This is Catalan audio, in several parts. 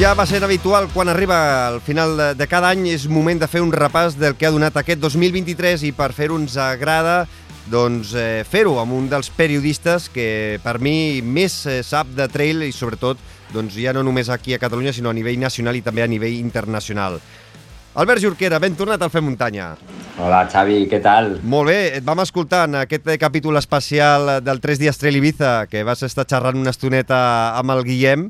ja va ser habitual quan arriba al final de, de cada any és moment de fer un repàs del que ha donat aquest 2023 i per fer-ho ens agrada doncs, eh, fer-ho amb un dels periodistes que per mi més eh, sap de trail i sobretot doncs, ja no només aquí a Catalunya sinó a nivell nacional i també a nivell internacional. Albert Jorquera, ben tornat al Fer Muntanya. Hola, Xavi, què tal? Molt bé, et vam escoltar en aquest capítol especial del 3 dies Trail Ibiza, que vas estar xerrant una estoneta amb el Guillem,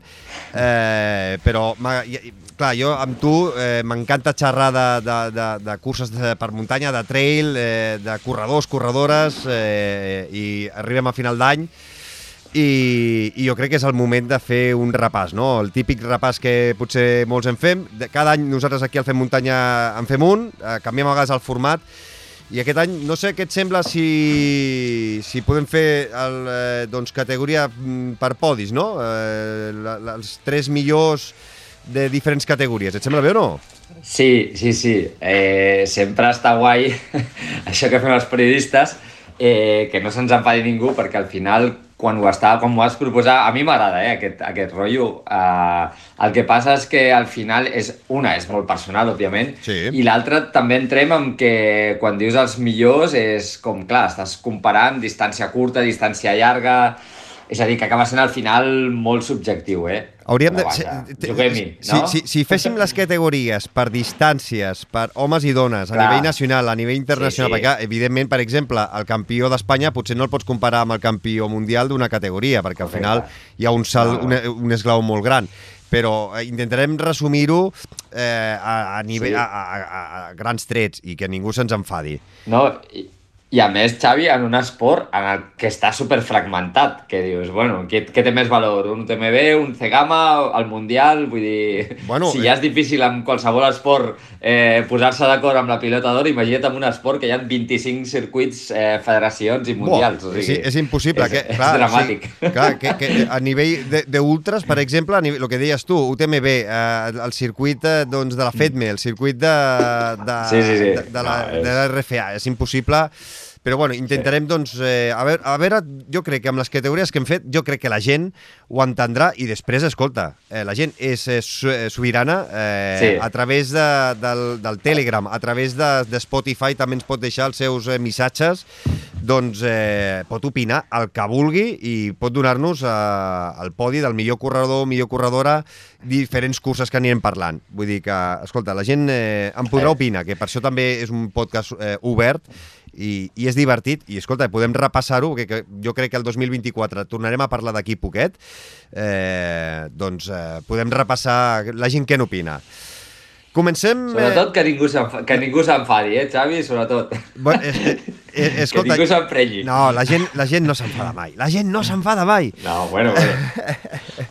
eh, però, clar, jo amb tu eh, m'encanta xerrar de, de, de, de curses de, per muntanya, de trail, eh, de corredors, corredores, eh, i arribem a final d'any, i, i jo crec que és el moment de fer un repàs, no? El típic repàs que potser molts en fem. Cada any nosaltres aquí al Fem Muntanya en fem un, eh, canviem a vegades el format, i aquest any, no sé què et sembla si, si podem fer el, eh, doncs, categoria mm, per podis, no? Eh, la, la, els tres millors de diferents categories. Et sembla bé o no? Sí, sí, sí. Eh, sempre està guai això que fem els periodistes, eh, que no se'ns enfadi ningú, perquè al final quan ho, estava, quan ho vas proposar, a mi m'agrada eh, aquest, aquest rotllo. Uh, el que passa és que al final, és una, és molt personal, òbviament, sí. i l'altra també entrem amb que quan dius els millors és com, clar, estàs comparant distància curta, distància llarga, és a dir, que acaba sent al final molt subjectiu, eh? Hauríem de... Juguem-hi, no? Si, si, si féssim les categories per distàncies, per homes i dones, a Clar. nivell nacional, a nivell internacional, sí, sí. perquè, evidentment, per exemple, el campió d'Espanya potser no el pots comparar amb el campió mundial d'una categoria, perquè al final hi ha un salt, un, un esglau molt gran però eh, intentarem resumir-ho eh, a, a, nivell, sí. a, a, a, a grans trets i que ningú se'ns enfadi. No, i, i a més, Xavi, en un esport en el que està super fragmentat, que dius, bueno, què, què té més valor? Un UTMB, un C-Gama, el Mundial? Vull dir, bueno, si ja és difícil en qualsevol esport eh, posar-se d'acord amb la pilota d'or, imagina't en un esport que hi ha 25 circuits, eh, federacions i mundials. Bo, o sigui, és, és impossible. És, que, clar, és dramàtic. Sí, clar, que, que a nivell d'ultras, per exemple, a nivell, el que deies tu, UTMB, eh, el circuit eh, doncs, de la FEDME, el circuit de, de, sí, sí, sí. de, de, la, no, és... de la RFA, és impossible però bueno, intentarem, sí. doncs, eh, a, veure, a veure, jo crec que amb les categories que hem fet, jo crec que la gent ho entendrà i després, escolta, eh, la gent és eh, sobirana eh, sí. a través de, del, del Telegram, a través de, de Spotify també ens pot deixar els seus eh, missatges, doncs eh, pot opinar el que vulgui i pot donar-nos eh, el podi del millor corredor, millor corredora, diferents curses que anirem parlant. Vull dir que, escolta, la gent eh, en podrà eh. opinar, que per això també és un podcast eh, obert i, i és divertit, i escolta, podem repassar-ho, que, jo crec que el 2024 tornarem a parlar d'aquí poquet, eh, doncs eh, podem repassar la gent què n'opina. Comencem... Sobretot que ningú que ningú s'enfadi, eh, Xavi? Sobretot. Bueno, eh, eh, escolta, que ningú s'emprenyi. No, la gent, la gent no s'enfada mai. La gent no s'enfada mai. No, bueno, bueno.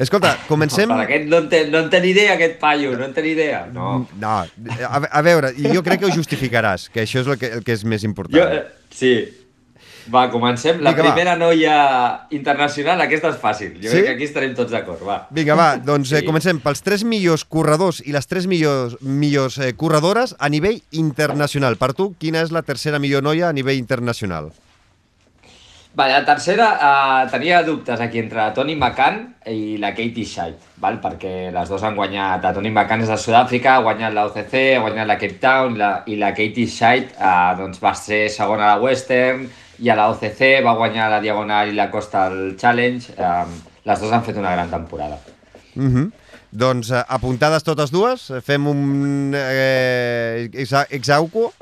Escolta, comencem... No, per aquest no en, té, no en té ni idea, aquest paio, no en té ni idea. No, no a, a veure, jo crec que ho justificaràs, que això és el que, el que és més important. Jo, eh, sí, va, comencem. La Vinga, primera va. noia internacional, aquesta és fàcil. Jo sí? crec que aquí estarem tots d'acord, va. Vinga, va, doncs eh, sí. eh, comencem pels tres millors corredors i les tres millors, millors eh, corredores a nivell internacional. Per tu, quina és la tercera millor noia a nivell internacional? Va, la tercera, uh, tenia dubtes aquí entre Toni McCann i la Katie Scheidt, val? perquè les dues han guanyat, la Toni McCann és de Sud-àfrica, ha guanyat la OCC, ha guanyat la Cape Town, la, i la Katie Scheidt uh, doncs va ser segona a la Western, i a la OCC va guanyar la Diagonal i la Coastal Challenge. Um, les dues han fet una gran temporada. Mm -hmm. Doncs uh, apuntades totes dues, fem un eh, exauco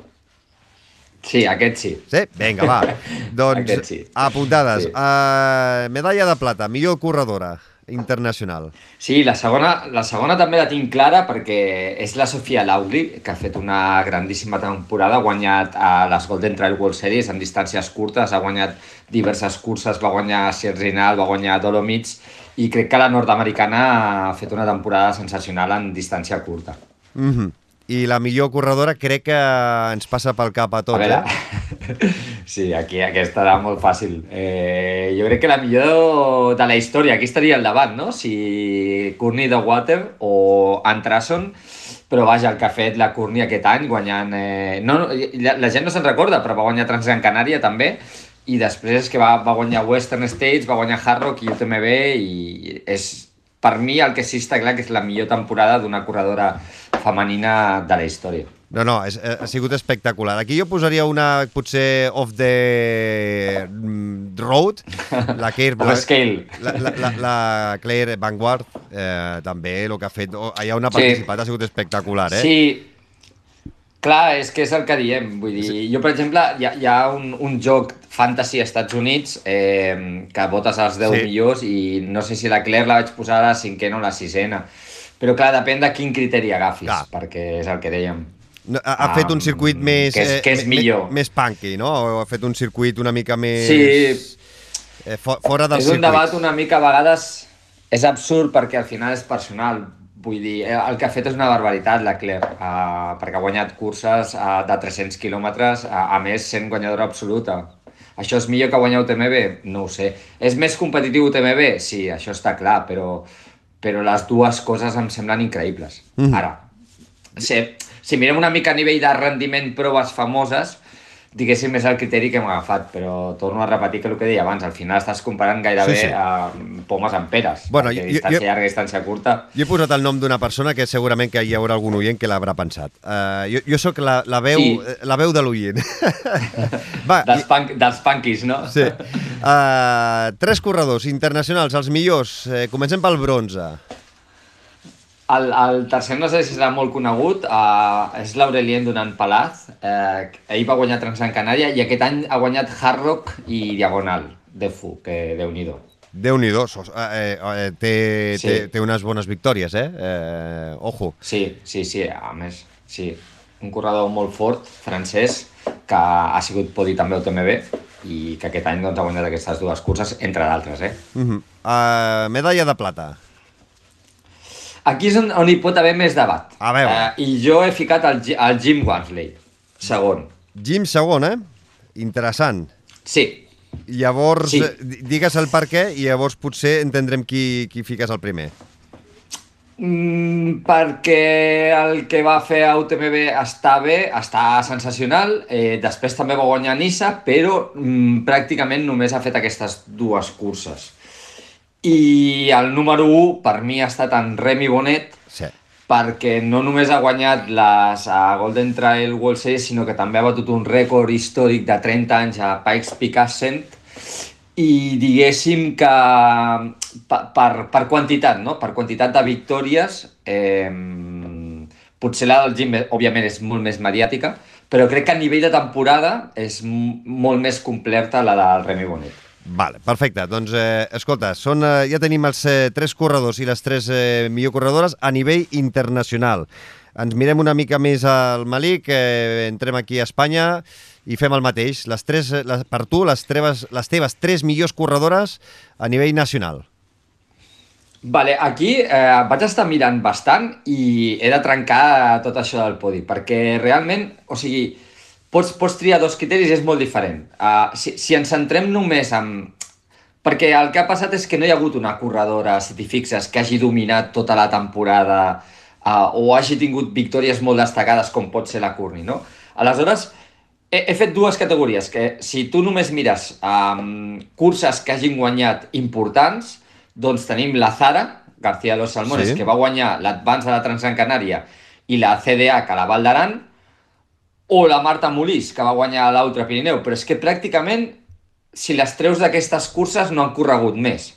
Sí, aquest sí. Sí? Vinga, va. doncs, sí. apuntades. Sí. Uh, medalla de plata, millor corredora internacional. Sí, la segona, la segona també la tinc clara perquè és la Sofia Laugli, que ha fet una grandíssima temporada, ha guanyat a les Golden Trail World Series en distàncies curtes, ha guanyat diverses curses, va guanyar Sierzinal, va guanyar Dolomites, i crec que la nord-americana ha fet una temporada sensacional en distància curta. Mm -hmm i la millor corredora crec que ens passa pel cap a tot, a veure, eh? Sí, aquí aquesta era molt fàcil. Eh, jo crec que la millor de la història, aquí estaria al davant, no? Si Courtney de Water o Antrason, però vaja, el que ha fet la Courtney aquest any, guanyant... Eh, no, la, la gent no se'n recorda, però va guanyar Transgran Canària també, i després és que va, va guanyar Western States, va guanyar Hard Rock i UTMB, i és per mi el que sí està clar que és la millor temporada d'una corredora femenina de la història. No, no, és, ha sigut espectacular. Aquí jo posaria una, potser, off the mm, road, la Claire... Off scale. La, la, la, la Claire Vanguard, eh, també, el que ha fet... Oh, allà on ha participat sí. ha sigut espectacular, eh? Sí, clar, és que és el que diem. Vull dir, sí. jo, per exemple, hi ha, hi ha un, un joc fantasy als Estats Units eh, que votes als 10 sí. millors i no sé si la Claire la vaig posar a la cinquena o la sisena. Però clar, depèn de quin criteri agafis, clar. perquè és el que dèiem. Ha, ha fet un circuit més... Que és, que és eh, millor. Més, més punky, no? O ha fet un circuit una mica més... Sí. Eh, fora del és circuit. un debat una mica a vegades... És absurd perquè al final és personal. Vull dir, eh, el que ha fet és una barbaritat, la Claire, uh, perquè ha guanyat curses uh, de 300 quilòmetres, uh, a més sent guanyadora absoluta. Això és millor que guanyar UTMB? No ho sé. És més competitiu UTMB? Sí, això està clar, però, però les dues coses em semblen increïbles. Mm. Ara, sé, si mirem una mica a nivell de rendiment proves famoses, diguéssim, és el criteri que hem agafat, però torno a repetir que el que deia abans, al final estàs comparant gairebé sí, sí. a pomes amb peres, bueno, jo, distància jo, llarga i distància curta. Jo he posat el nom d'una persona que segurament que hi haurà algun oient que l'haurà pensat. Uh, jo, jo sóc la, la, veu, sí. la veu de l'oient. dels, punk, dels punkis, no? Sí. Uh, tres corredors internacionals, els millors. Comencem pel bronze. El, el tercer no sé si serà molt conegut, uh, és l'Aurelien Donant Palaz. Uh, ell va guanyar Transgran Canària i aquest any ha guanyat Hard Rock i Diagonal de FU, que déu-n'hi-do. Déu-n'hi-do, eh, eh, té, sí. té, té unes bones victòries, eh? eh? Ojo. Sí, sí, sí, a més, sí. Un corredor molt fort, francès, que ha sigut podi també al TMB i que aquest any doncs, ha guanyat aquestes dues curses, entre d'altres, eh? Uh -huh. uh, medalla de plata. Aquí és on, on hi pot haver més debat. A veure. Uh, I jo he ficat el, el Jim Wansley, segon. Jim segon, eh? Interessant. Sí. Llavors, sí. digues el per què i llavors potser entendrem qui, qui fiques el primer. Mm, perquè el que va fer a UTMB està bé, està sensacional. Eh, després també va guanyar Nissa, però mm, pràcticament només ha fet aquestes dues curses. I el número 1 per mi ha estat en Remy Bonet, sí. perquè no només ha guanyat les a Golden Trail World Series, sinó que també ha batut un rècord històric de 30 anys a Pikes Peak Ascent, i diguéssim que per, per, per quantitat, no? per quantitat de victòries, eh, potser la del Jim, òbviament, és molt més mediàtica, però crec que a nivell de temporada és molt més completa la del Remy Bonet. Vale, perfecte. Doncs, eh, escolta, són, eh, ja tenim els eh, tres corredors i les tres eh, millor corredores a nivell internacional. Ens mirem una mica més al Malik, eh, entrem aquí a Espanya i fem el mateix. Les tres, eh, les, per tu, les teves, les teves tres millors corredores a nivell nacional. Vale, aquí eh, vaig estar mirant bastant i he de trencar tot això del podi, perquè realment, o sigui, pots, pots triar dos criteris i és molt diferent. Uh, si, si ens centrem només en... Perquè el que ha passat és que no hi ha hagut una corredora, si t'hi fixes, que hagi dominat tota la temporada uh, o hagi tingut victòries molt destacades com pot ser la Courtney, no? Aleshores, he, he fet dues categories, que si tu només mires um, curses que hagin guanyat importants, doncs tenim la Zara, García de los Salmones, sí. que va guanyar l'Advance de la Transgran Canària i la CDA, que la Val d'Aran, o la Marta Molís, que va guanyar l'Ultra Pirineu, però és que pràcticament, si les treus d'aquestes curses, no han corregut més.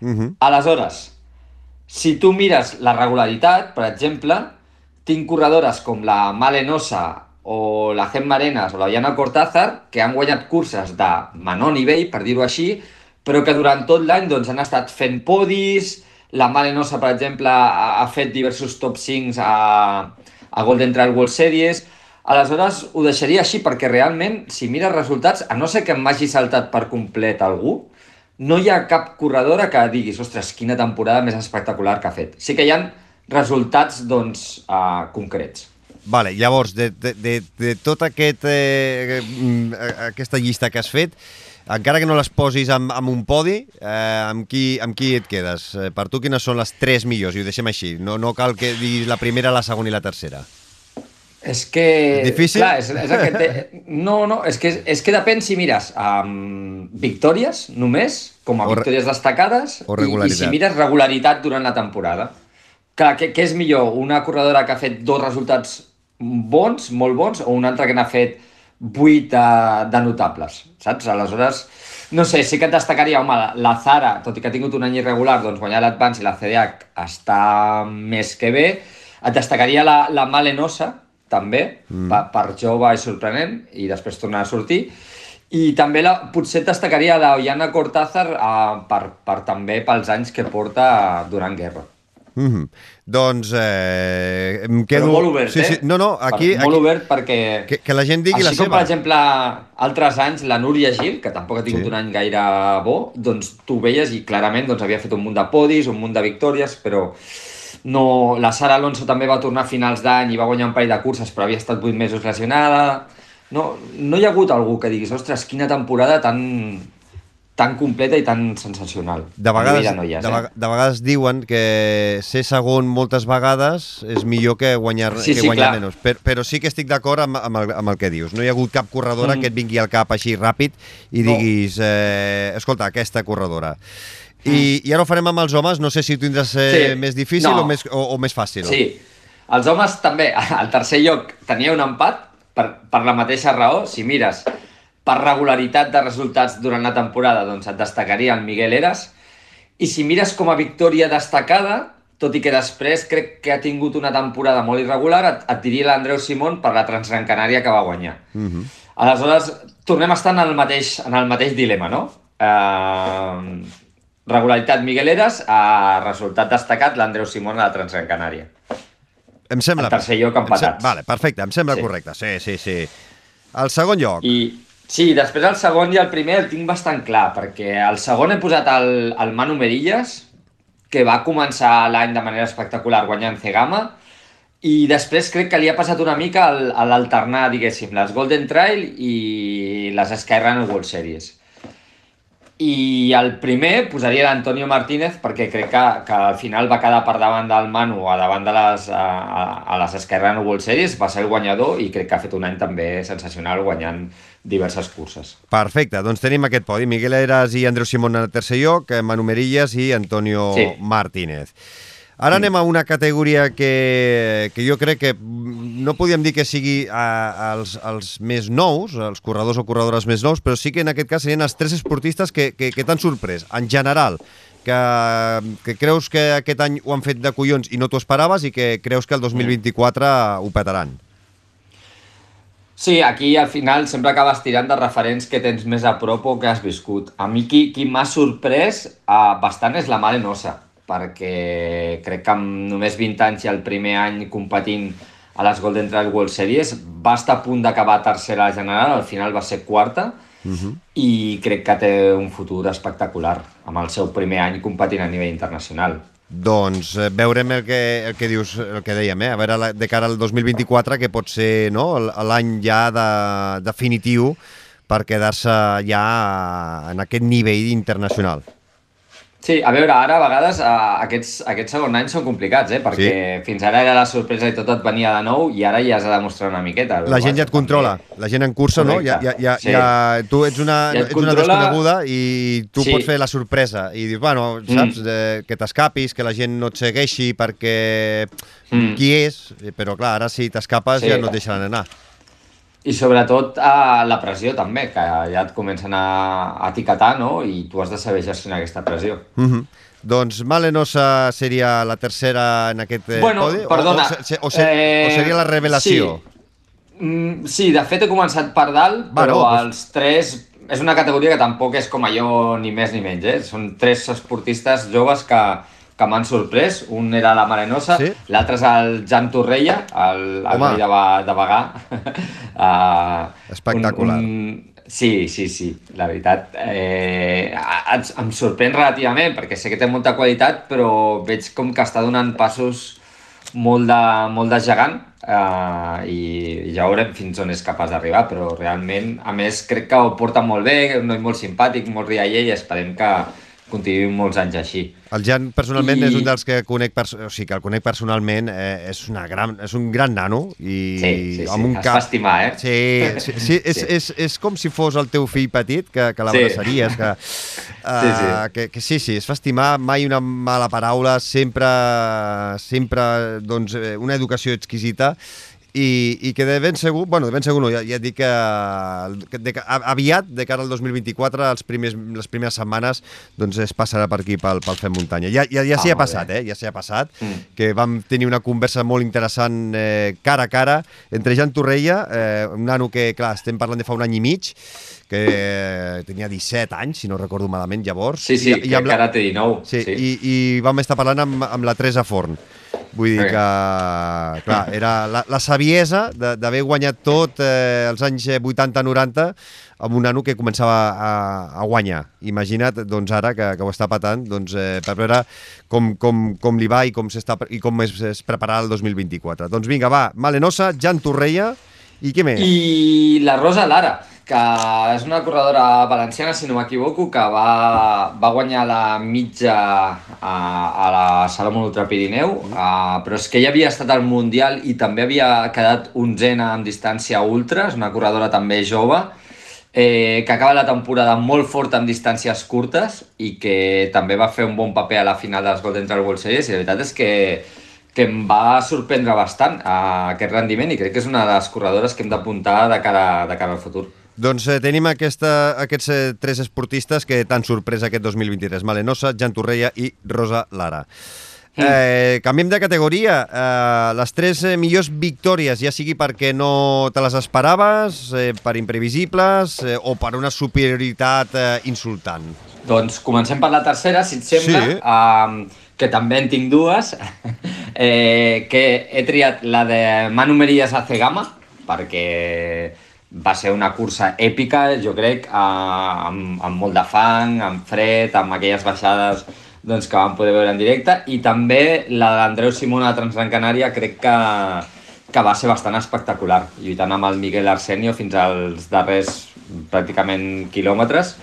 Uh mhm. -huh. Aleshores, si tu mires la regularitat, per exemple, tinc corredores com la Malenosa o la Gemma Arenas o la Diana Cortázar, que han guanyat curses de menor nivell, per dir-ho així, però que durant tot l'any doncs, han estat fent podis, la Malenosa, per exemple, ha, ha fet diversos top 5 a, a Golden Trail World Series... Aleshores, ho deixaria així perquè realment, si mires resultats, a no ser que m'hagi saltat per complet algú, no hi ha cap corredora que diguis, ostres, quina temporada més espectacular que ha fet. Sí que hi han resultats, doncs, uh, concrets. Vale, llavors, de, de, de, de tota aquest, eh, mm, aquesta llista que has fet, encara que no les posis amb, amb un podi, eh, amb, qui, amb qui et quedes? Eh, per tu, quines són les tres millors? I ho deixem així. No, no cal que diguis la primera, la segona i la tercera. És que... Difícil? Clar, és, és que té... No, no, és que, és que depèn si mires um, victòries només, com a O victòries destacades o i, i si mires regularitat durant la temporada. Clar, què, què és millor? Una corredora que ha fet dos resultats bons, molt bons, o una altra que n'ha fet vuit de, de notables, saps? Aleshores, no sé, sí que et destacaria, home, la, Zara, tot i que ha tingut un any irregular, doncs guanyar l'Advance i la CDH està més que bé. Et destacaria la, la Malenosa, també, mm. per, per jove i sorprenent, i després tornar a sortir. I també la, potser et destacaria la Ollana Cortázar eh, per, per també pels anys que porta durant guerra. Mm -hmm. Doncs eh, em quedo... Però molt obert, sí, eh? Sí. No, no, aquí... Per, molt aquí obert perquè... que, que la gent digui Així la com, seva. per exemple, altres anys, la Núria Gil, que tampoc ha tingut Sí. un any gaire bo, doncs tu veies i clarament doncs, havia fet un munt de podis, un munt de victòries, però no... la Sara Alonso també va tornar a finals d'any i va guanyar un parell de curses, però havia estat 8 mesos lesionada. No, no hi ha hagut algú que diguis, ostres, quina temporada tan, tan completa i tan sensacional. De vegades, de noies, de, eh? de vegades diuen que ser segon moltes vegades és millor que guanyar, Sí, que sí, guanyar clar. menys. Per, però sí que estic d'acord amb, amb, el, amb el que dius. No hi ha hagut cap corredora Mm. que et vingui al cap així ràpid i No. diguis, eh, escolta, aquesta corredora. I, I ara ho farem amb els homes, no sé si ho tindràs eh, Mm. Sí. més difícil No. o, més, o, o més fàcil. Sí, els homes també, al tercer lloc tenia un empat per, per la mateixa raó. Si mires per regularitat de resultats durant la temporada, doncs et destacaria el Miguel Eras. I si mires com a victòria destacada, tot i que després crec que ha tingut una temporada molt irregular, et, et diria l'Andreu Simón per la Transgran Canària que va guanyar. Mm -hmm. Aleshores, tornem a estar en el mateix, en el mateix dilema, no? Uh, regularitat Miguel Eras, a resultat destacat l'Andreu Simón a la Transgran Canària. Em sembla... En tercer lloc, em sem- empatats. Vale, perfecte, em sembla Sí. correcte. Sí, sí, sí. El segon lloc. I sí, després el segon i el primer el tinc bastant clar, perquè el segon he posat el, el Manu Merillas, que va començar l'any de manera espectacular guanyant Cegama, i després crec que li ha passat una mica a l'alternar, diguéssim, les Golden Trail i les Skyrunner World Series. I el primer posaria l'Antonio Martínez perquè crec que, que al final va quedar per davant del Manu a davant de les, a, a, a les Skyrunner World Series, va ser el guanyador i crec que ha fet un any també sensacional guanyant diverses curses. Perfecte, doncs tenim aquest podi. Miguel Eras i Andreu Simón en el tercer lloc, Manu Merillas i Antonio Sí. Martínez. Ara anem a una categoria que, que jo crec que no podíem dir que sigui a, als, als més nous, els corredors o corredores més nous, però sí que en aquest cas serien els tres esportistes que, que, que t'han sorprès, en general, que, que creus que aquest any ho han fet de collons i no t'ho esperaves i que creus que el 2024 ho petaran. Sí, aquí al final sempre acabes tirant de referents que tens més a prop o que has viscut. A mi qui, qui m'ha sorprès uh, bastant és la Malenosa, perquè crec que amb només 20 anys i el primer any competint a les Golden Trail World Series va estar a punt d'acabar tercera general, al final va ser quarta, Uh -huh. i crec que té un futur espectacular amb el seu primer any competint a nivell internacional. Doncs eh, veurem el que, el que dius, el que dèiem, eh? a veure la, de cara al 2024, que pot ser no, l'any ja de, definitiu per quedar-se ja en aquest nivell internacional. Sí, a veure, ara a vegades uh, aquests, aquests segons anys són complicats, eh? perquè sí. fins ara era la sorpresa i tot et venia de nou i ara ja has de demostrar una miqueta. La gent ja et controla, la gent en cursa, no? Ja, ja, ja, Sí. ja, tu ets una, Ja et ets una controla. desconeguda i tu Sí. pots fer la sorpresa i dius, bueno, saps, eh, que t'escapis, que la gent no et segueixi perquè Mm. qui és, però clar, ara si t'escapes Sí. ja no et deixaran anar. I sobretot uh, la pressió també, que ja et comencen a, etiquetar no? i tu has de saber gestionar aquesta pressió. Mm -hmm. Doncs Malenosa seria la tercera en aquest eh, Bueno, podi? O- perdona, O, se- o, se, eh, o seria la revelació? Sí. Mm, sí, de fet he començat per dalt, Bueno, però doncs- els tres... És una categoria que tampoc és com allò ni més ni menys, eh? Són tres esportistes joves que, que m'han sorprès. Un era la Marenosa, Sí? l'altre és el Jan Torreia, el, el de, de Bagà. uh, Espectacular. Un, un, sí, sí, sí, la veritat. Eh, ens- em sorprèn relativament, perquè sé que té molta qualitat, però veig com que està donant passos molt de, molt de gegant eh, i ja veurem fins on és capaç d'arribar, però realment, a més, crec que ho porta molt bé, un noi molt simpàtic, molt rialler i esperem que, continuï molts anys així. El Jan, personalment, I- és un dels que conec, o sigui, que el conec personalment, eh, és, una gran, és un gran nano i Sí, sí, sí. amb un Es cap... fa estimar, eh? Sí, sí, sí, és, Sí. És, és com si fos el teu fill petit, que, que Sí. l'abraçaries, que, uh, Sí, sí. que, que sí, sí, es fa estimar, mai una mala paraula, sempre, sempre doncs, eh, una educació exquisita i, i que de ben segur, bueno, de ben segur no, ja, ja et dic que, que de, aviat, de cara al 2024, els primers, les primeres setmanes, doncs es passarà per aquí, pel, pel Fem Muntanya. Ja, ja, ja Ah, s'hi ha molt passat, bé. eh? Ja s'hi ha passat, Mm. que vam tenir una conversa molt interessant eh, cara a cara entre Jan Torreia, eh, un nano que, clar, estem parlant de fa un any i mig, que eh, tenia 17 anys, si no recordo malament, llavors. Sí, sí, I, que i amb la, encara té 19. Sí, sí. I, i vam estar parlant amb, amb la Teresa Forn. Vull dir que, clar, era la, la saviesa de- d'haver guanyat tot eh, els anys 80-90 amb un nano que començava a, a guanyar. Imagina't, doncs, ara que, que ho està patant, doncs, eh, per veure com, com, com li va i com, s'està i com es, es prepararà el 2024. Doncs vinga, va, Malenosa, Jan Torreia, i què més? I la Rosa Lara, que és una corredora valenciana, si no m'equivoco, que va, va guanyar la mitja a, a la Salomon Ultra Pirineu, uh, però és que ella havia estat al Mundial i també havia quedat onzena en distància ultra, és una corredora també jove, eh, que acaba la temporada molt forta en distàncies curtes i que també va fer un bon paper a la final dels Golden Trail World Series. I la veritat és que que em va sorprendre bastant a aquest rendiment i crec que és una de les corredores que hem d'apuntar de, cara, de cara al futur. Doncs eh, tenim aquesta, aquests eh, tres esportistes que t'han sorprès aquest 2023. Malenosa, Jan Torreia i Rosa Lara. Eh, canviem de categoria. Eh, les tres eh, millors victòries, ja sigui perquè no te les esperaves, eh, per imprevisibles eh, o per una superioritat eh, insultant. Doncs comencem per la tercera, si et sembla, Sí. um, que també en tinc dues, eh, que he triat la de Manu Merías a Cegama, perquè va ser una cursa èpica, jo crec, eh, amb, amb molt de fang, amb fred, amb aquelles baixades doncs, que vam poder veure en directe, i també la d'Andreu Simona de Transgran Canària crec que, que va ser bastant espectacular, lluitant amb el Miguel Arsenio fins als darrers pràcticament quilòmetres.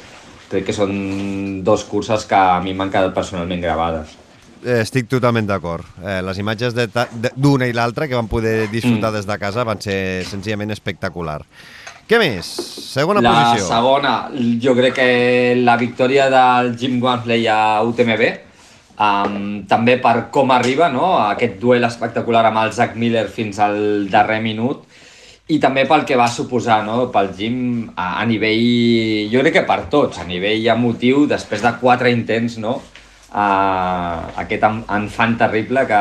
Crec que són dos curses que a mi m'han quedat personalment gravades. Eh, estic totalment d'acord. Eh, les imatges d'una i l'altra que vam poder disfrutar Mm. des de casa van ser senzillament espectacular. Què més? Segona la posició. segona, jo crec que la victòria del Jim Wamsley a UTMB, um, també per com arriba, no? aquest duel espectacular amb el Zach Miller fins al darrer minut, i també pel que va suposar no? pel Jim a, a nivell, jo crec que per tots, a nivell emotiu, després de quatre intents, no? Uh, aquest en- enfant terrible que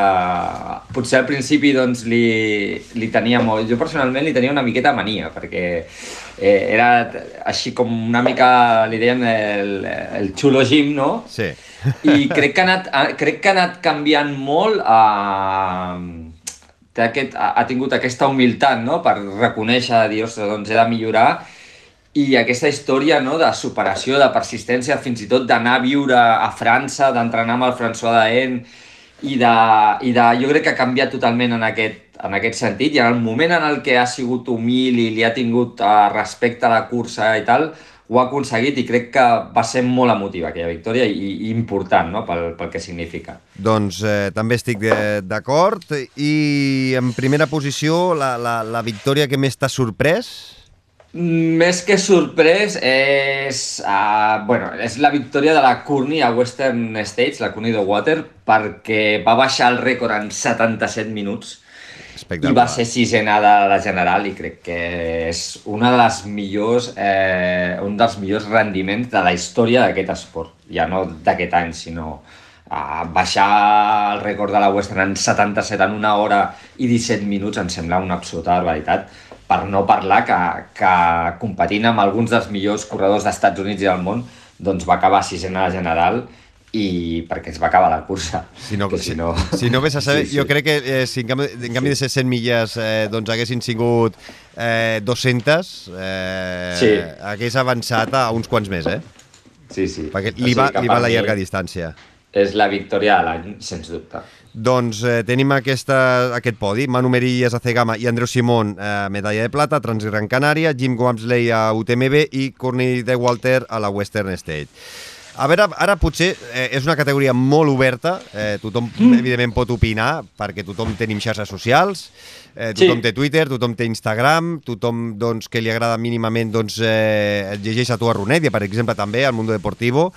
potser al principi doncs, li, li tenia molt... Jo personalment li tenia una miqueta mania, perquè eh, era així com una mica, li deien el, el xulo Jim, no? Sí. I crec que ha anat, crec que ha anat canviant molt a... Té aquest, ha tingut aquesta humilitat no? per reconèixer, dir, ostres, doncs he de millorar i aquesta història no, de superació, de persistència, fins i tot d'anar a viure a França, d'entrenar amb el François Daen i de, i de, jo crec que ha canviat totalment en aquest, en aquest sentit i en el moment en el que ha sigut humil i li ha tingut uh, respecte a la cursa i tal, ho ha aconseguit i crec que va ser molt emotiva aquella victòria i, i important no? pel, pel que significa. Doncs eh, també estic d'acord. I en primera posició, la, la, la victòria que més t'ha sorprès? Més que sorprès és, uh, bueno, és la victòria de la Courtney a Western States, la Courtney de Water, perquè va baixar el rècord en 77 minuts i va ser sisena de la general i crec que és una de les millors, eh, un dels millors rendiments de la història d'aquest esport. Ja no d'aquest any, sinó uh, baixar el rècord de la Western en 77 en una hora i 17 minuts em sembla una absoluta barbaritat per no parlar que, que competint amb alguns dels millors corredors dels Estats Units i del món doncs va acabar sisena a la general i perquè es va acabar la cursa. Si no, que si, si no vés a saber, Sí, sí. jo crec que eh, si en canvi, en canvi de ser 100 milles eh, doncs haguessin sigut eh, 200, eh, Sí. hagués avançat a uns quants més, eh? Sí, sí. Perquè O li sigui va, que li per va la llarga distància. És la victòria de l'any, sens dubte. Doncs eh, tenim aquesta, aquest podi, Manu Merillas a Cegama i Andreu Simón, eh, medalla de plata, Transgran Canària, Jim Wamsley a UTMB i Courtney de Walter a la Western State. A veure, ara potser eh, és una categoria molt oberta, eh, tothom mm. evidentment pot opinar, perquè tothom tenim xarxes socials, eh, tothom sí. té Twitter, tothom té Instagram, tothom doncs, que li agrada mínimament doncs, eh, llegeix a tu a Runedia, per exemple, també, al Mundo Deportivo.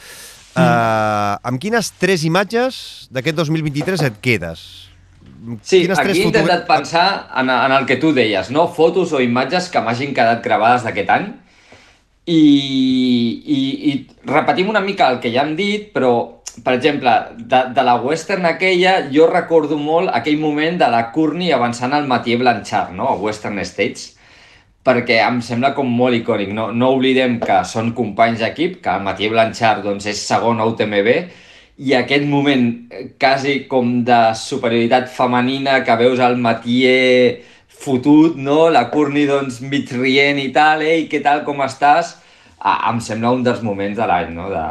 Mm. Eh, amb quines tres imatges d'aquest 2023 et quedes? Sí, Quines aquí he intentat pensar en, en el que tu deies, no? fotos o imatges que m'hagin quedat gravades d'aquest any i, i, i repetim una mica el que ja hem dit, però, per exemple, de, de la western aquella, jo recordo molt aquell moment de la Courtney avançant al Mathieu Blanchard, no? a Western States, perquè em sembla com molt icònic. No, no oblidem que són companys d'equip, que el Mathieu Blanchard doncs, és segon a UTMB, i aquest moment eh, quasi com de superioritat femenina que veus el Matier fotut, no? La Courtney, doncs, mig rient i tal, ei, què tal, com estàs? Ah, em sembla un dels moments de l'any, no? De...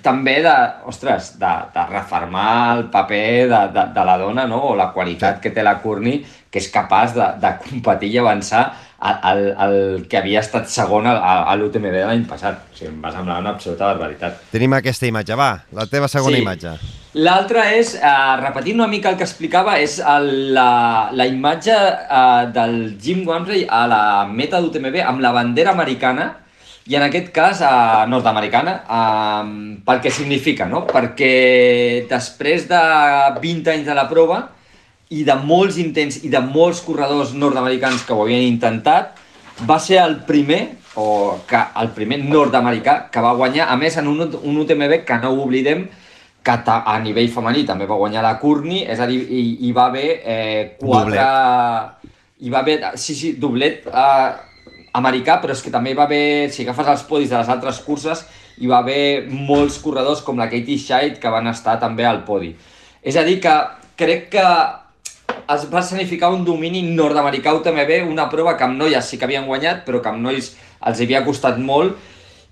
També de, ostres, de, de reformar el paper de, de, de la dona, no? O la qualitat que té la Courtney, que és capaç de, de competir i avançar el, el que havia estat segon a, a l'UTMB de l'any passat. O sigui, em va semblar una absoluta barbaritat. Tenim aquesta imatge, va, la teva segona sí. imatge. L'altra és, eh, repetint una mica el que explicava, és el, la, la imatge eh, del Jim Wamsley a la meta d'UTMB amb la bandera americana, i en aquest cas eh, nord-americana, eh, pel que significa, no? Perquè després de 20 anys de la prova, i de molts intents i de molts corredors nord-americans que ho havien intentat, va ser el primer, o que el primer nord-americà que va guanyar, a més en un, un UTMB que no ho oblidem, que a nivell femení també va guanyar la Courtney, és a dir, hi, hi va haver eh, quatre... Doblet. Hi va haver, sí, sí, doblet eh, americà, però és que també hi va haver, si agafes els podis de les altres curses, hi va haver molts corredors com la Katie Scheidt que van estar també al podi. És a dir, que crec que es va escenificar un domini nord-americà UTMB, una prova que amb noies sí que havien guanyat, però que amb nois els havia costat molt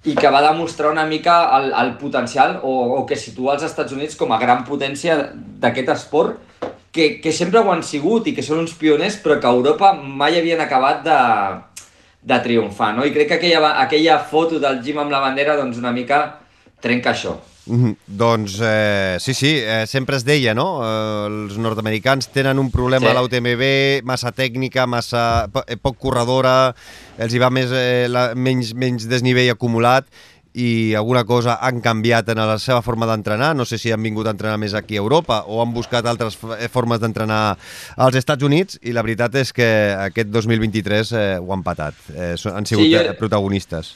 i que va demostrar una mica el, el potencial o, o que situa els Estats Units com a gran potència d'aquest esport que, que sempre ho han sigut i que són uns pioners però que a Europa mai havien acabat de, de triomfar, no? I crec que aquella, aquella foto del Jim amb la bandera doncs una mica trenca això. Mm -hmm. Doncs eh, sí, sí, eh, sempre es deia, no? Eh, els nord-americans tenen un problema sí. a l'UTMB, massa tècnica, massa po eh, poc corredora, els hi va més, eh, la, menys, menys desnivell acumulat i alguna cosa han canviat en la seva forma d'entrenar. No sé si han vingut a entrenar més aquí a Europa o han buscat altres eh, formes d'entrenar als Estats Units i la veritat és que aquest 2023 eh, ho han patat. Eh, han sigut sí, jo... protagonistes.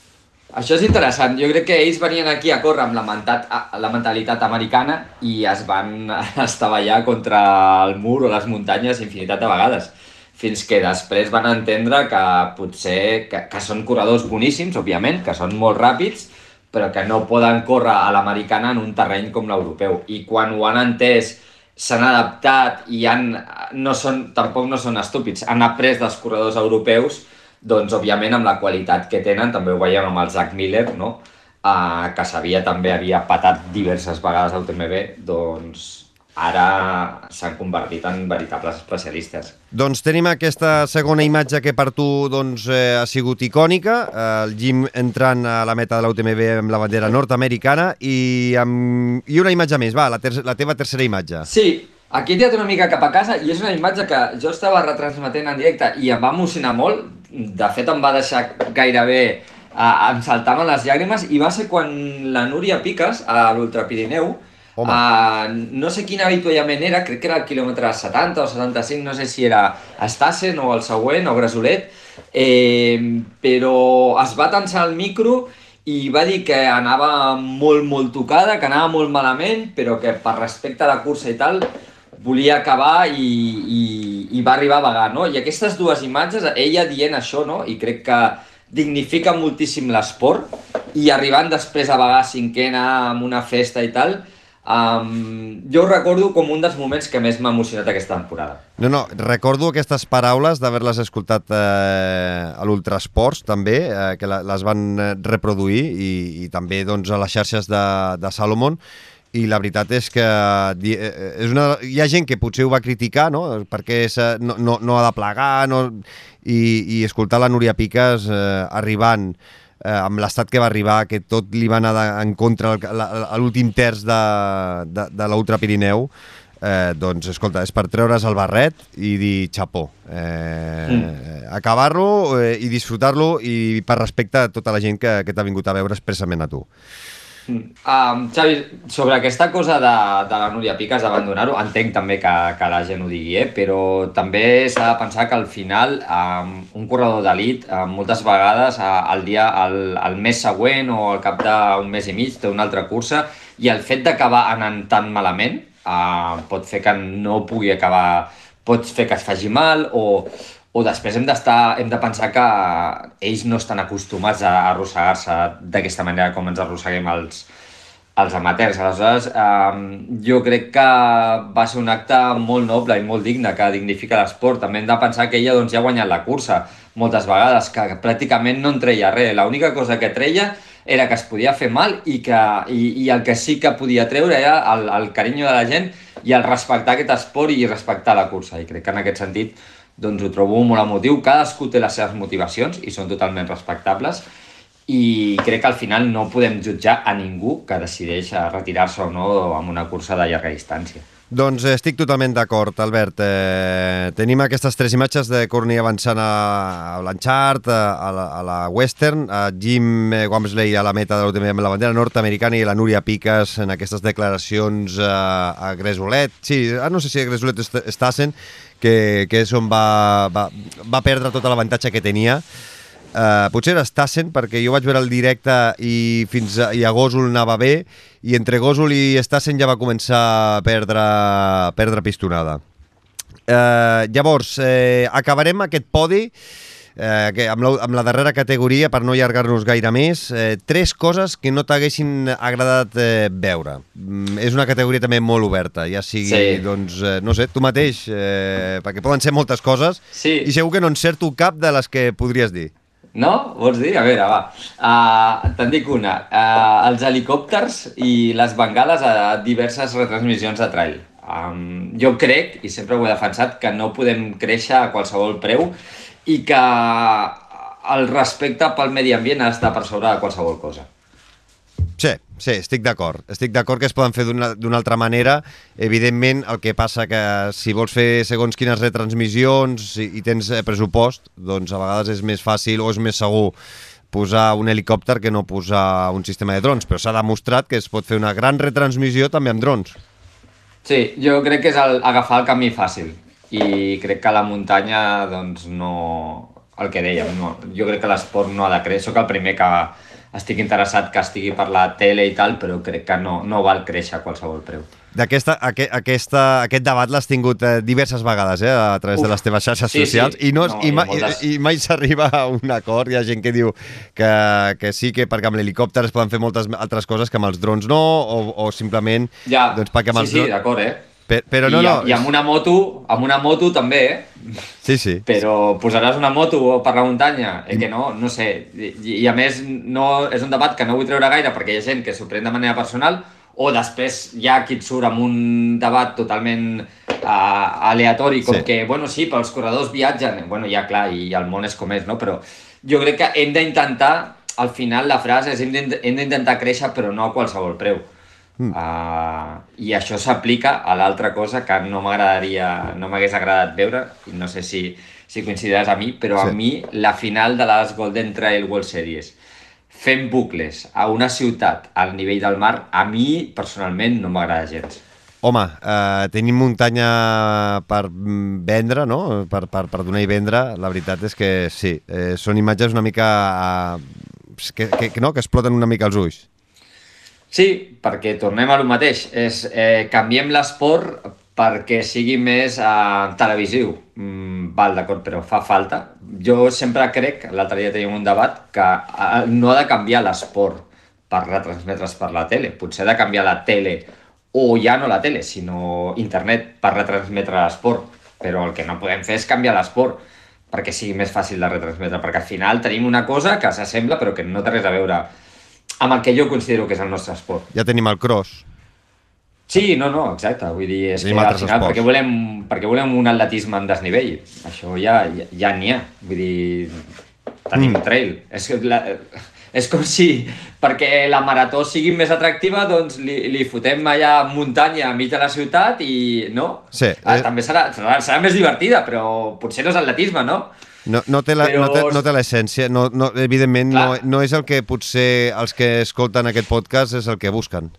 Això és interessant. Jo crec que ells venien aquí a córrer amb la, mentat, la mentalitat americana i es van estavellar contra el mur o les muntanyes infinitat de vegades fins que després van entendre que potser que, que són corredors boníssims, òbviament, que són molt ràpids, però que no poden córrer a l'americana en un terreny com l'europeu. I quan ho han entès, s'han adaptat i han, no són, tampoc no són estúpids, han après dels corredors europeus doncs, òbviament, amb la qualitat que tenen, també ho veiem amb el Zach Miller, no? Uh, que sabia també havia patat diverses vegades al TMB, doncs ara s'han convertit en veritables especialistes. Doncs tenim aquesta segona imatge que per tu doncs, eh, ha sigut icònica, eh, el Jim entrant a la meta de l'UTMB amb la bandera nord-americana i, amb... i una imatge més, va, la, ter la teva tercera imatge. Sí, Aquí he tirat una mica cap a casa i és una imatge que jo estava retransmetent en directe i em va emocionar molt. De fet, em va deixar gairebé... Uh, em saltaven les llàgrimes i va ser quan la Núria Piques, a l'Ultra Pirineu, uh, no sé quin avituallament era, crec que era el quilòmetre 70 o 75, no sé si era Estassen o el següent o Grasolet, eh, però es va tensar el micro i va dir que anava molt, molt tocada, que anava molt malament, però que per respecte a la cursa i tal volia acabar i, i, i va arribar a vagar, no? I aquestes dues imatges, ella dient això, no? I crec que dignifica moltíssim l'esport i arribant després a vagar cinquena amb una festa i tal, um, jo ho recordo com un dels moments que més m'ha emocionat aquesta temporada. No, no, recordo aquestes paraules d'haver-les escoltat eh, a l'Ultrasports també, eh, que les van eh, reproduir i, i també doncs, a les xarxes de, de Salomon, i la veritat és que eh, eh, és una, hi ha gent que potser ho va criticar, no? perquè no, no, no ha de plegar, no, i, i escoltar la Núria Piques eh, arribant eh, amb l'estat que va arribar, que tot li va anar de, en contra a l'últim terç de, de, de l'Ultra Pirineu, eh, doncs, escolta, és per treure's el barret i dir xapó. Eh, mm. Acabar-lo eh, i disfrutar-lo i per respecte a tota la gent que, que t'ha vingut a veure expressament a tu. Um, Xavi, sobre aquesta cosa de, de la Núria Piques d'abandonar-ho, entenc també que, que la gent ho digui, eh? però també s'ha de pensar que al final um, un corredor d'elit um, moltes vegades uh, el dia, el, el mes següent o al cap d'un mes i mig té una altra cursa i el fet d'acabar anant tan malament uh, pot fer que no pugui acabar, pot fer que es faci mal o, o després hem d'estar hem de pensar que ells no estan acostumats a arrossegar-se d'aquesta manera com ens arrosseguem els, els amateurs. Aleshores, eh, jo crec que va ser un acte molt noble i molt digne, que dignifica l'esport. També hem de pensar que ella doncs, ja ha guanyat la cursa moltes vegades, que pràcticament no en treia res. L'única cosa que treia era que es podia fer mal i, que, i, i el que sí que podia treure era el, el carinyo de la gent i el respectar aquest esport i respectar la cursa. I crec que en aquest sentit doncs ho trobo molt emotiu. Cadascú té les seves motivacions i són totalment respectables i crec que al final no podem jutjar a ningú que decideix retirar-se o no amb una cursa de llarga distància. Doncs estic totalment d'acord, Albert. Eh, tenim aquestes tres imatges de Courtney avançant a, a Blanchard, a, a, la, a la Western, a Jim Wamsley a la meta de la bandera nord-americana i la Núria Piques en aquestes declaracions eh, a Gresolet. Sí, no sé si a Gresolet est Stassen, que, que és on va, va, va perdre tot l'avantatge que tenia. Uh, potser era Stassen, perquè jo vaig veure el directe i fins a, i a Gòsol anava bé, i entre Gòsol i Stassen ja va començar a perdre, a perdre pistonada. Uh, llavors, eh, acabarem aquest podi eh, que amb, la, amb la darrera categoria, per no allargar-nos gaire més, eh, tres coses que no t'haguessin agradat eh, veure. Mm, és una categoria també molt oberta, ja sigui, Sí. doncs, eh, no sé, tu mateix, eh, perquè poden ser moltes coses, Sí. i segur que no encerto cap de les que podries dir. No? Vols dir? A veure, va. Uh, Te'n dic una. Uh, els helicòpters i les bengales a diverses retransmissions de trail. Um, jo crec, i sempre ho he defensat, que no podem créixer a qualsevol preu i que el respecte pel medi ambient ha d'estar per sobre de qualsevol cosa. Sí, sí, estic d'acord. Estic d'acord que es poden fer d'una d'una altra manera. Evidentment, el que passa que si vols fer segons quines retransmissions i, i tens eh, pressupost, doncs a vegades és més fàcil o és més segur posar un helicòpter que no posar un sistema de drons, però s'ha demostrat que es pot fer una gran retransmissió també amb drons. Sí, jo crec que és el, agafar el camí fàcil i crec que la muntanya, doncs, no... El que dèiem, no. jo crec que l'esport no ha de créixer. Soc el primer que estic interessat que estigui per la tele i tal, però crec que no, no val créixer a qualsevol preu. D'aquesta, aqu aquesta, aquest debat l'has tingut eh, diverses vegades eh, a través Uf. de les teves xarxes Sí, sí. socials i, no, No, i, ma, moltes- i, i mai s'arriba a un acord. Hi ha gent que diu que, que sí, que perquè amb l'helicòpter es poden fer moltes altres coses que amb els drons no, o, o simplement Ja, doncs perquè amb sí, els sí, drons... d'acord, eh? Pe- Però no, I, no, I amb una moto, amb una moto també, eh? sí, sí. Però posaràs una moto per la muntanya? Eh que no, no sé. I, i a més, no, és un debat que no vull treure gaire perquè hi ha gent que s'ho pren de manera personal o després hi ha qui et surt amb un debat totalment uh, aleatori, com Sí. que, bueno, sí, però els corredors viatgen. Bueno, ja, clar, i el món és com és, no? Però jo crec que hem d'intentar, al final la frase és hem d'intentar créixer però no a qualsevol preu. Mm. Uh, I això s'aplica a l'altra cosa que no m'agradaria, no m'hagués agradat veure, i no sé si, si coincidiràs a mi, però Sí. a mi la final de les Golden Trail World Series fent bucles a una ciutat al nivell del mar, a mi personalment no m'agrada gens. Home, eh, tenim muntanya per vendre, no? Per, per, per donar i vendre. La veritat és que sí, eh, són imatges una mica... Eh, que, que, que, no? que exploten una mica els ulls. Sí, perquè tornem a lo mateix. És, eh, canviem l'esport perquè sigui més eh, televisiu. Mm, val, d'acord, però fa falta. Jo sempre crec, l'altre dia teníem un debat, que eh, no ha de canviar l'esport per retransmetre's per la tele. Potser ha de canviar la tele, o ja no la tele, sinó internet per retransmetre l'esport. Però el que no podem fer és canviar l'esport perquè sigui més fàcil de retransmetre, perquè al final tenim una cosa que s'assembla però que no té res a veure amb el que jo considero que és el nostre esport. Ja tenim el cross. Sí, no, no, exacte. Vull dir, és Tenim que al final, perquè volem, perquè volem un atletisme en desnivell. Això ja ja ja n'hi ha. Vull dir, tenim Mm. trail. És que la, És com si, perquè la marató sigui més atractiva, doncs li, li fotem allà muntanya a mig de la ciutat i, no? Sí. Ah, eh, també serà, serà, serà més divertida, però potser no és atletisme, no? No, no té la- Però- no no l'essència, no, no, evidentment no, Clar. no és el que potser els que escolten aquest podcast és el que busquen,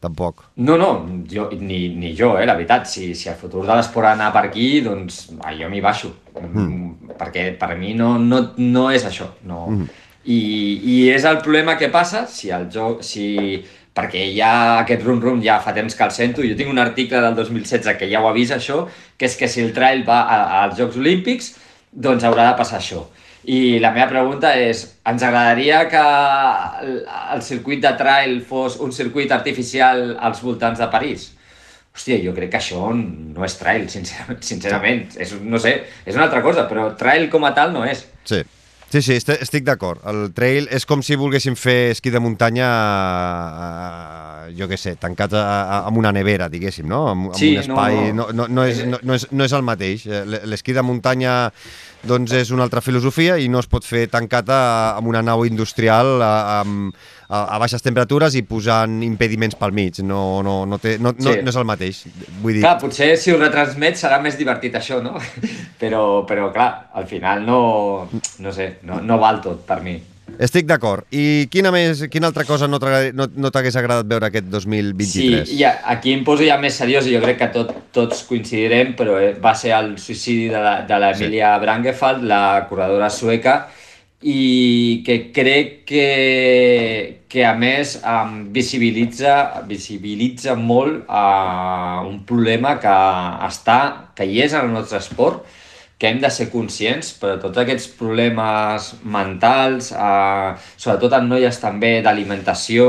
tampoc. No, no, jo, ni, ni jo, eh, la veritat. Si, si el futur de l'esport ha d'anar per aquí, doncs ah, jo m'hi baixo. Mm. Perquè per mi no, no, no és això. No. Mm. I, I és el problema que passa si el joc... Si, perquè ja aquest rum-rum ja fa temps que el sento. Jo tinc un article del 2016 que ja ho avisa això, que és que si el trail va a, als Jocs Olímpics, doncs haurà de passar això. I la meva pregunta és, ens agradaria que el, circuit de trail fos un circuit artificial als voltants de París? Hòstia, jo crec que això no és trail, sincerament. sincerament. És, no sé, és una altra cosa, però trail com a tal no és. Sí, sí, sí estic, d'acord. El trail és com si volguéssim fer esquí de muntanya, eh, jo què sé, tancat a, a, amb una nevera, diguéssim, no? Amb, amb Sí, un espai... no, No, no, no, és, no, no, és, no és el mateix. Eh, L'esquí de muntanya doncs és una altra filosofia i no es pot fer tancat a, amb una nau industrial a, a, a baixes temperatures i posant impediments pel mig. No, no, no, té, no, no, Sí. no és el mateix. Vull dir, Clar, potser si ho retransmet serà més divertit això, no? Però, però clar, al final no, no sé, no, no val tot per mi. Estic d'acord. I quina, més, quina altra cosa no t'agrada- no, no t'hagués agradat veure aquest 2023? Sí, ja, aquí em poso ja més seriós i jo crec que tot, tots coincidirem, però eh, va ser el suïcidi de l'Emilia sí. Brangefald, la corredora sueca, i que crec que, que a més um, visibilitza, visibilitza molt uh, un problema que està, que hi és en el nostre esport, que hem de ser conscients, però tots aquests problemes mentals, eh, sobretot en noies també d'alimentació,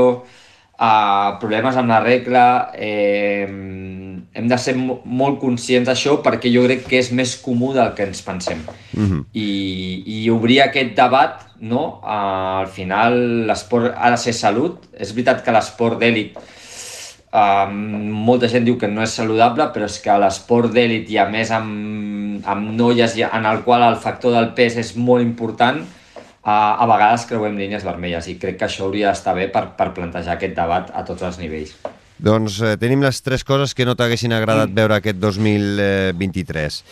eh, problemes amb la regla, eh, hem de ser mo- molt conscients d'això perquè jo crec que és més comú del que ens pensem. Mhm. I, i obrir aquest debat, no? Eh, al final l'esport ha de ser salut. És veritat que l'esport d'èlit Um, molta gent diu que no és saludable, però és que l'esport d'èlit i a més amb, amb noies en el qual el factor del pes és molt important, uh, a vegades creuem línies vermelles i crec que això hauria d'estar bé per, per plantejar aquest debat a tots els nivells. Doncs eh, tenim les tres coses que no t'haguessin agradat Mm. veure aquest 2023.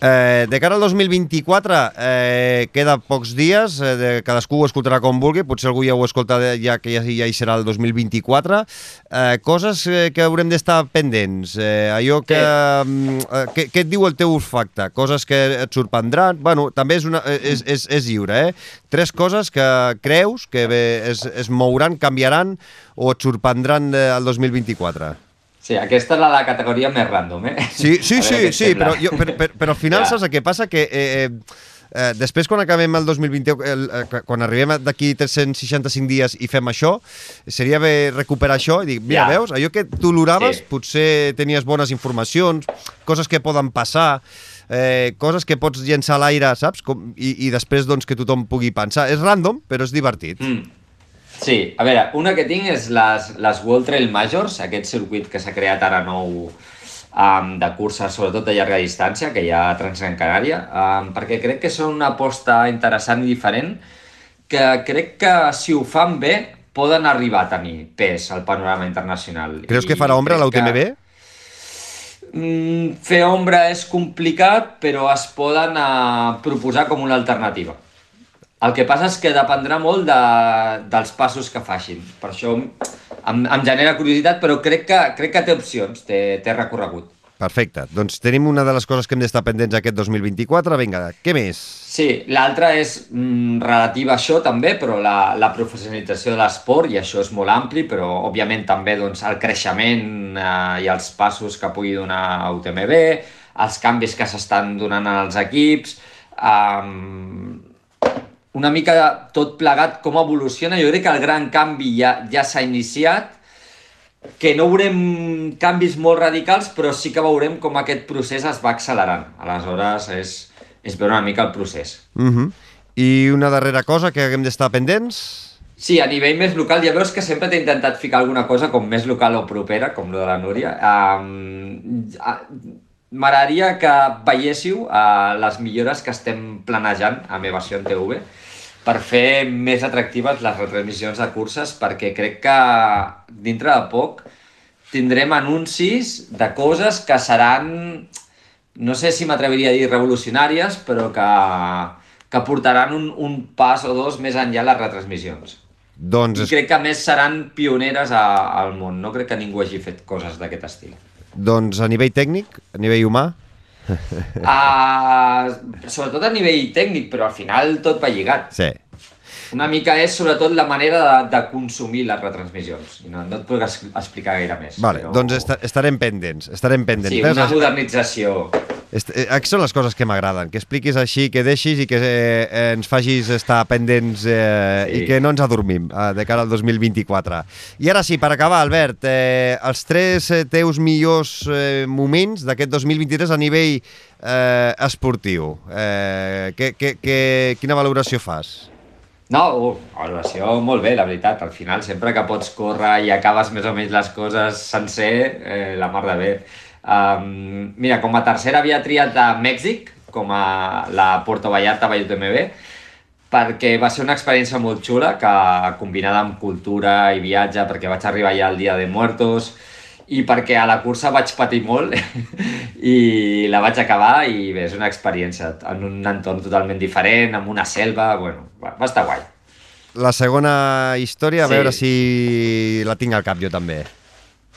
Eh, de cara al 2024 eh, queda pocs dies, eh, de, cadascú ho escoltarà com vulgui, potser algú ja ho escolta ja que ja, ja hi serà el 2024. Eh, coses eh, que haurem d'estar pendents, eh, allò que, mm, eh, que... Què et diu el teu olfacte? Coses que et sorprendran? Bueno, també és, una, eh, és, és, és lliure, eh? Tres coses que creus que bé, es, es mouran, canviaran o et sorprendran eh, el 2024. Sí, aquesta és la, la categoria més random, eh? Sí, sí, sí, sí però, jo, però, però, però al final Ja. saps el que passa? Que eh, eh, eh, després quan acabem el 2021, el, eh, quan arribem d'aquí 365 dies i fem això, seria bé recuperar això i dir, mira, Ja. veus, allò que tu l'oraves, Sí. potser tenies bones informacions, coses que poden passar, eh, coses que pots llençar a l'aire, saps? Com, i, I després doncs, que tothom pugui pensar. És random, però és divertit. Mm. Sí, a veure, una que tinc és les, les World Trail Majors, aquest circuit que s'ha creat ara nou um, de curses, sobretot de llarga distància, que hi ha a Transgran Canària, um, perquè crec que són una aposta interessant i diferent, que crec que si ho fan bé poden arribar a tenir pes al panorama internacional. Creus que farà ombra crec l'UTMB? Mm, fer ombra és complicat, però es poden uh, proposar com una alternativa. El que passa és que dependrà molt de, dels passos que facin. Per això em, em genera curiositat, però crec que, crec que té opcions, té, té recorregut. Perfecte. Doncs tenim una de les coses que hem d'estar pendents aquest 2024. Vinga, què més? Sí, l'altra és mm, relativa a això també, però la, la professionalització de l'esport, i això és molt ampli, però òbviament també doncs, el creixement eh, i els passos que pugui donar UTMB, els canvis que s'estan donant als equips, um, una mica tot plegat com evoluciona. Jo crec que el gran canvi ja, ja s'ha iniciat, que no veurem canvis molt radicals, però sí que veurem com aquest procés es va accelerant. Aleshores, és, és veure una mica el procés. Uh -huh. I una darrera cosa que haguem d'estar pendents? Sí, a nivell més local, ja veus que sempre t'he intentat ficar alguna cosa com més local o propera, com lo de la Núria. Um, M'agradaria que veiéssiu uh, les millores que estem planejant amb Evasió en TV, per fer més atractives les retransmissions de curses, perquè crec que dintre de poc tindrem anuncis de coses que seran, no sé si m'atreviria a dir revolucionàries, però que, que portaran un, un pas o dos més enllà les retransmissions. Doncs, I crec que més seran pioneres a, al món. No crec que ningú hagi fet coses d'aquest estil. Doncs a nivell tècnic, a nivell humà, Uh, sobretot a nivell tècnic, però al final tot va lligat. sí. Una mica és sobretot la manera de, de consumir les retransmissions. No, no et puc explicar gaire més. Vale, doncs esta, estarem pendents, estarem pendents. Sí, una modernització. Eh, aquestes són les coses que m'agraden, que expliquis així, que deixis i que eh, ens facis estar pendents eh, Sí. i que no ens adormim eh, de cara al 2024. I ara sí, per acabar, Albert, eh, els tres eh, teus millors eh, moments d'aquest 2023 a nivell eh, esportiu. Eh, que, que, que, quina valoració fas? No, uh, valoració molt bé, la veritat. Al final, sempre que pots córrer i acabes més o menys les coses sencer, eh, la mar de bé. Um, mira, com a tercera havia triat a Mèxic, com a la Puerto Vallarta Vall UTMB, perquè va ser una experiència molt xula, que combinada amb cultura i viatge, perquè vaig arribar ja al Dia de Muertos, i perquè a la cursa vaig patir molt i la vaig acabar i bé, és una experiència en un entorn totalment diferent, amb una selva, bueno, va, va estar guai. La segona història, a Sí. veure si la tinc al cap jo també.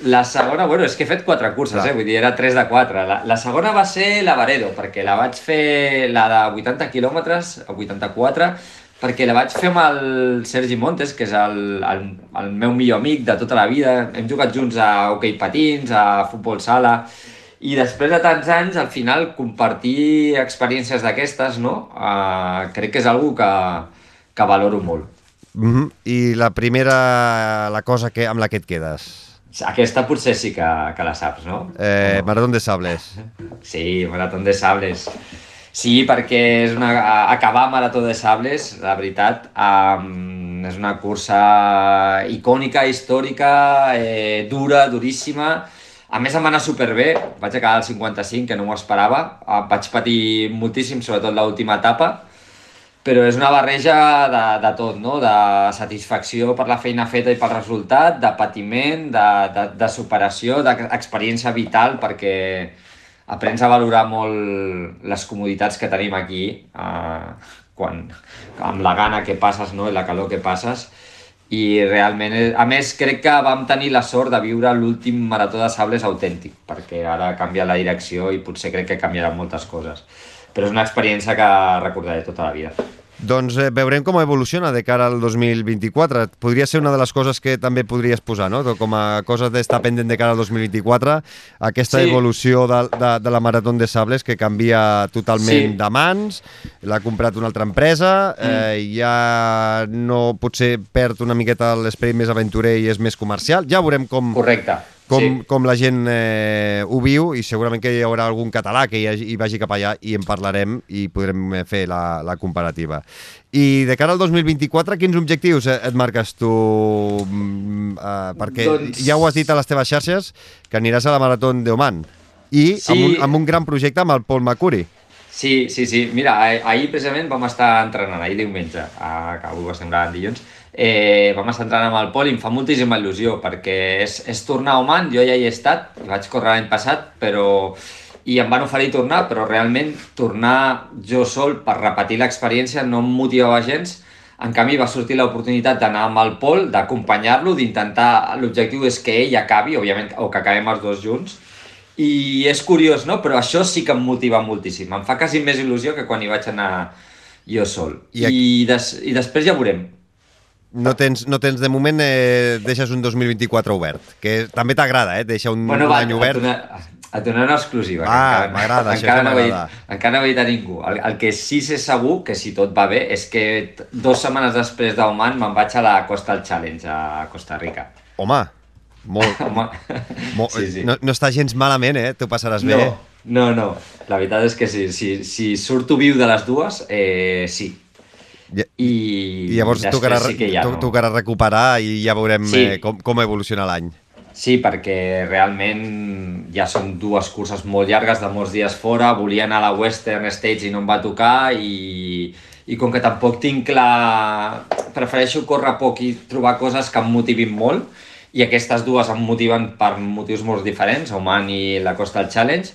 La segona, bueno, és que he fet quatre curses, Clar. eh? vull dir, era 3 de 4. La, la segona va ser la Varedo, perquè la vaig fer, la de 80 quilòmetres, o 84, perquè la vaig fer amb el Sergi Montes, que és el, el, el meu millor amic de tota la vida. Hem jugat junts a hoquei patins, a futbol sala, i després de tants anys, al final, compartir experiències d'aquestes, no? Uh, crec que és algo que, que valoro molt. Mm -hmm. I la primera, la cosa que, amb la que et quedes? Aquesta potser sí que, que la saps, no? Eh, no? Maratón de Sables. Sí, Maratón de Sables. Sí, perquè és una, acabar Marató de Sables, la veritat, um, és una cursa icònica, històrica, eh, dura, duríssima. A més, em va anar superbé, vaig acabar al 55, que no m'ho esperava. Eh, Vaig patir moltíssim, sobretot l'última etapa, però és una barreja de, de tot, no? de satisfacció per la feina feta i pel resultat, de patiment, de, de, de superació, d'experiència vital, perquè aprens a valorar molt les comoditats que tenim aquí, eh, quan, amb la gana que passes no? i la calor que passes, i realment, eh, a més, crec que vam tenir la sort de viure l'últim marató de sables autèntic, perquè ara canvia la direcció i potser crec que canviaran moltes coses. Però és una experiència que recordaré tota la vida. Doncs eh, veurem com evoluciona de cara al 2024. Podria ser una de les coses que també podries posar, no? Com a cosa d'estar pendent de cara al 2024, aquesta Sí. evolució de, de, de la Marató de Sables que canvia totalment Sí. de mans, l'ha comprat una altra empresa, Mm. eh, ja no potser perd una miqueta l'esperit més aventurer i és més comercial. Ja veurem com, Correcte. Com, sí. com la gent eh, ho viu i segurament que hi haurà algun català que hi, hagi, hi vagi cap allà i en parlarem i podrem eh, fer la, la comparativa. I de cara al 2024, quins objectius eh, et marques tu? Mm, eh, perquè Doncs- ja ho has dit a les teves xarxes, que aniràs a la Marató d'Oman. I Sí. amb, un, amb un gran projecte amb el Paul McCurry. Sí, sí, sí. Mira, ah- ahir precisament vam estar entrenant, ahir diumenge, a, que avui ho estem gravant dilluns, eh, vam estar entrenant amb el Pol i em fa moltíssima il·lusió perquè és, és tornar a Oman, jo ja hi he estat, vaig córrer l'any passat, però i em van oferir tornar, però realment tornar jo sol per repetir l'experiència no em motivava gens. En canvi, va sortir l'oportunitat d'anar amb el Pol, d'acompanyar-lo, d'intentar... L'objectiu és que ell acabi, òbviament, o que acabem els dos junts, i és curiós, no? Però això sí que em motiva moltíssim. Em fa quasi més il·lusió que quan hi vaig anar jo sol. I, aquí- I, des, i després ja veurem. No tens, no tens de moment, eh, deixes un 2024 obert, que també t'agrada, eh? Deixa un, Bueno, un va, any et obert. donar, et donaré una exclusiva. Ah, m'agrada, això encara no dit-. Encara no ho he dit a ningú. El, el que sí sé segur, que si tot va bé, és que dues setmanes després d'Oman me'n vaig a la Coastal Challenge a Costa Rica. Home, molt, Home, molt sí, sí. No, no està gens malament, eh? Tu passaràs bé. No, no, no. La veritat és que si, si, si surto viu de les dues, eh, sí. I, I, llavors tocarà, sí que ja no. tocarà recuperar i ja veurem Sí. eh, com, com evoluciona l'any. Sí, perquè realment ja són dues curses molt llargues de molts dies fora, volia anar a la Western States i no em va tocar i, i com que tampoc tinc clar... Prefereixo córrer poc i trobar coses que em motivin molt, i aquestes dues em motiven per motius molt diferents, Oman i la Costa del Challenge,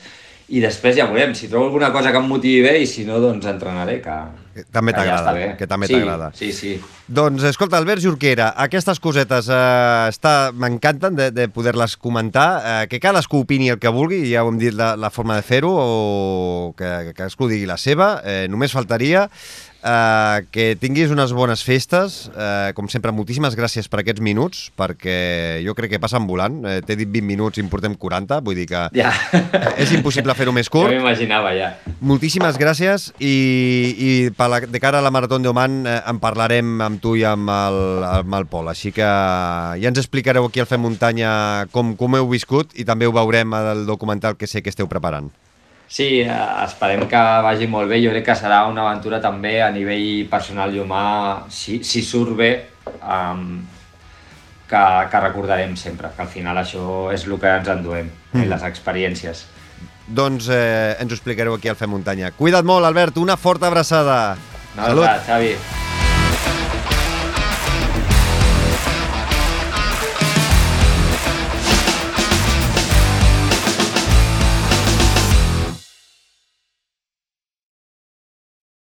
i després ja veurem, si trobo alguna cosa que em motivi bé i si no, doncs entrenaré, que, Que també que ja t'agrada, està bé. que també sí, t'agrada. Sí, sí. Doncs, escolta, Albert Jorquera, aquestes cosetes eh, està- m'encanten de, de poder-les comentar, eh, que cadascú opini el que vulgui, ja ho hem dit la, la forma de fer-ho, o que, que cadascú digui la seva, eh, només faltaria eh, que tinguis unes bones festes, eh, com sempre, moltíssimes gràcies per aquests minuts, perquè jo crec que passen volant, eh, t'he dit 20 minuts i en portem 40, vull dir que Ja. és impossible fer-ho més Ja curt. m'imaginava, ja. Moltíssimes gràcies i, i per la, de cara a la Marató d'Oman eh, en parlarem amb tu i amb el, amb el Pol, així que ja ens explicareu aquí al Fem Muntanya com, com heu viscut i també ho veurem al documental que sé que esteu preparant. Sí, eh, esperem que vagi molt bé. Jo crec que serà una aventura també a nivell personal i humà, si, si surt bé, um, que, que recordarem sempre, que al final això és el que ens enduem, mm. les experiències. Doncs eh, ens ho explicareu aquí al Fem Muntanya. Cuida't molt, Albert, una forta abraçada. Una abraçada, Xavi.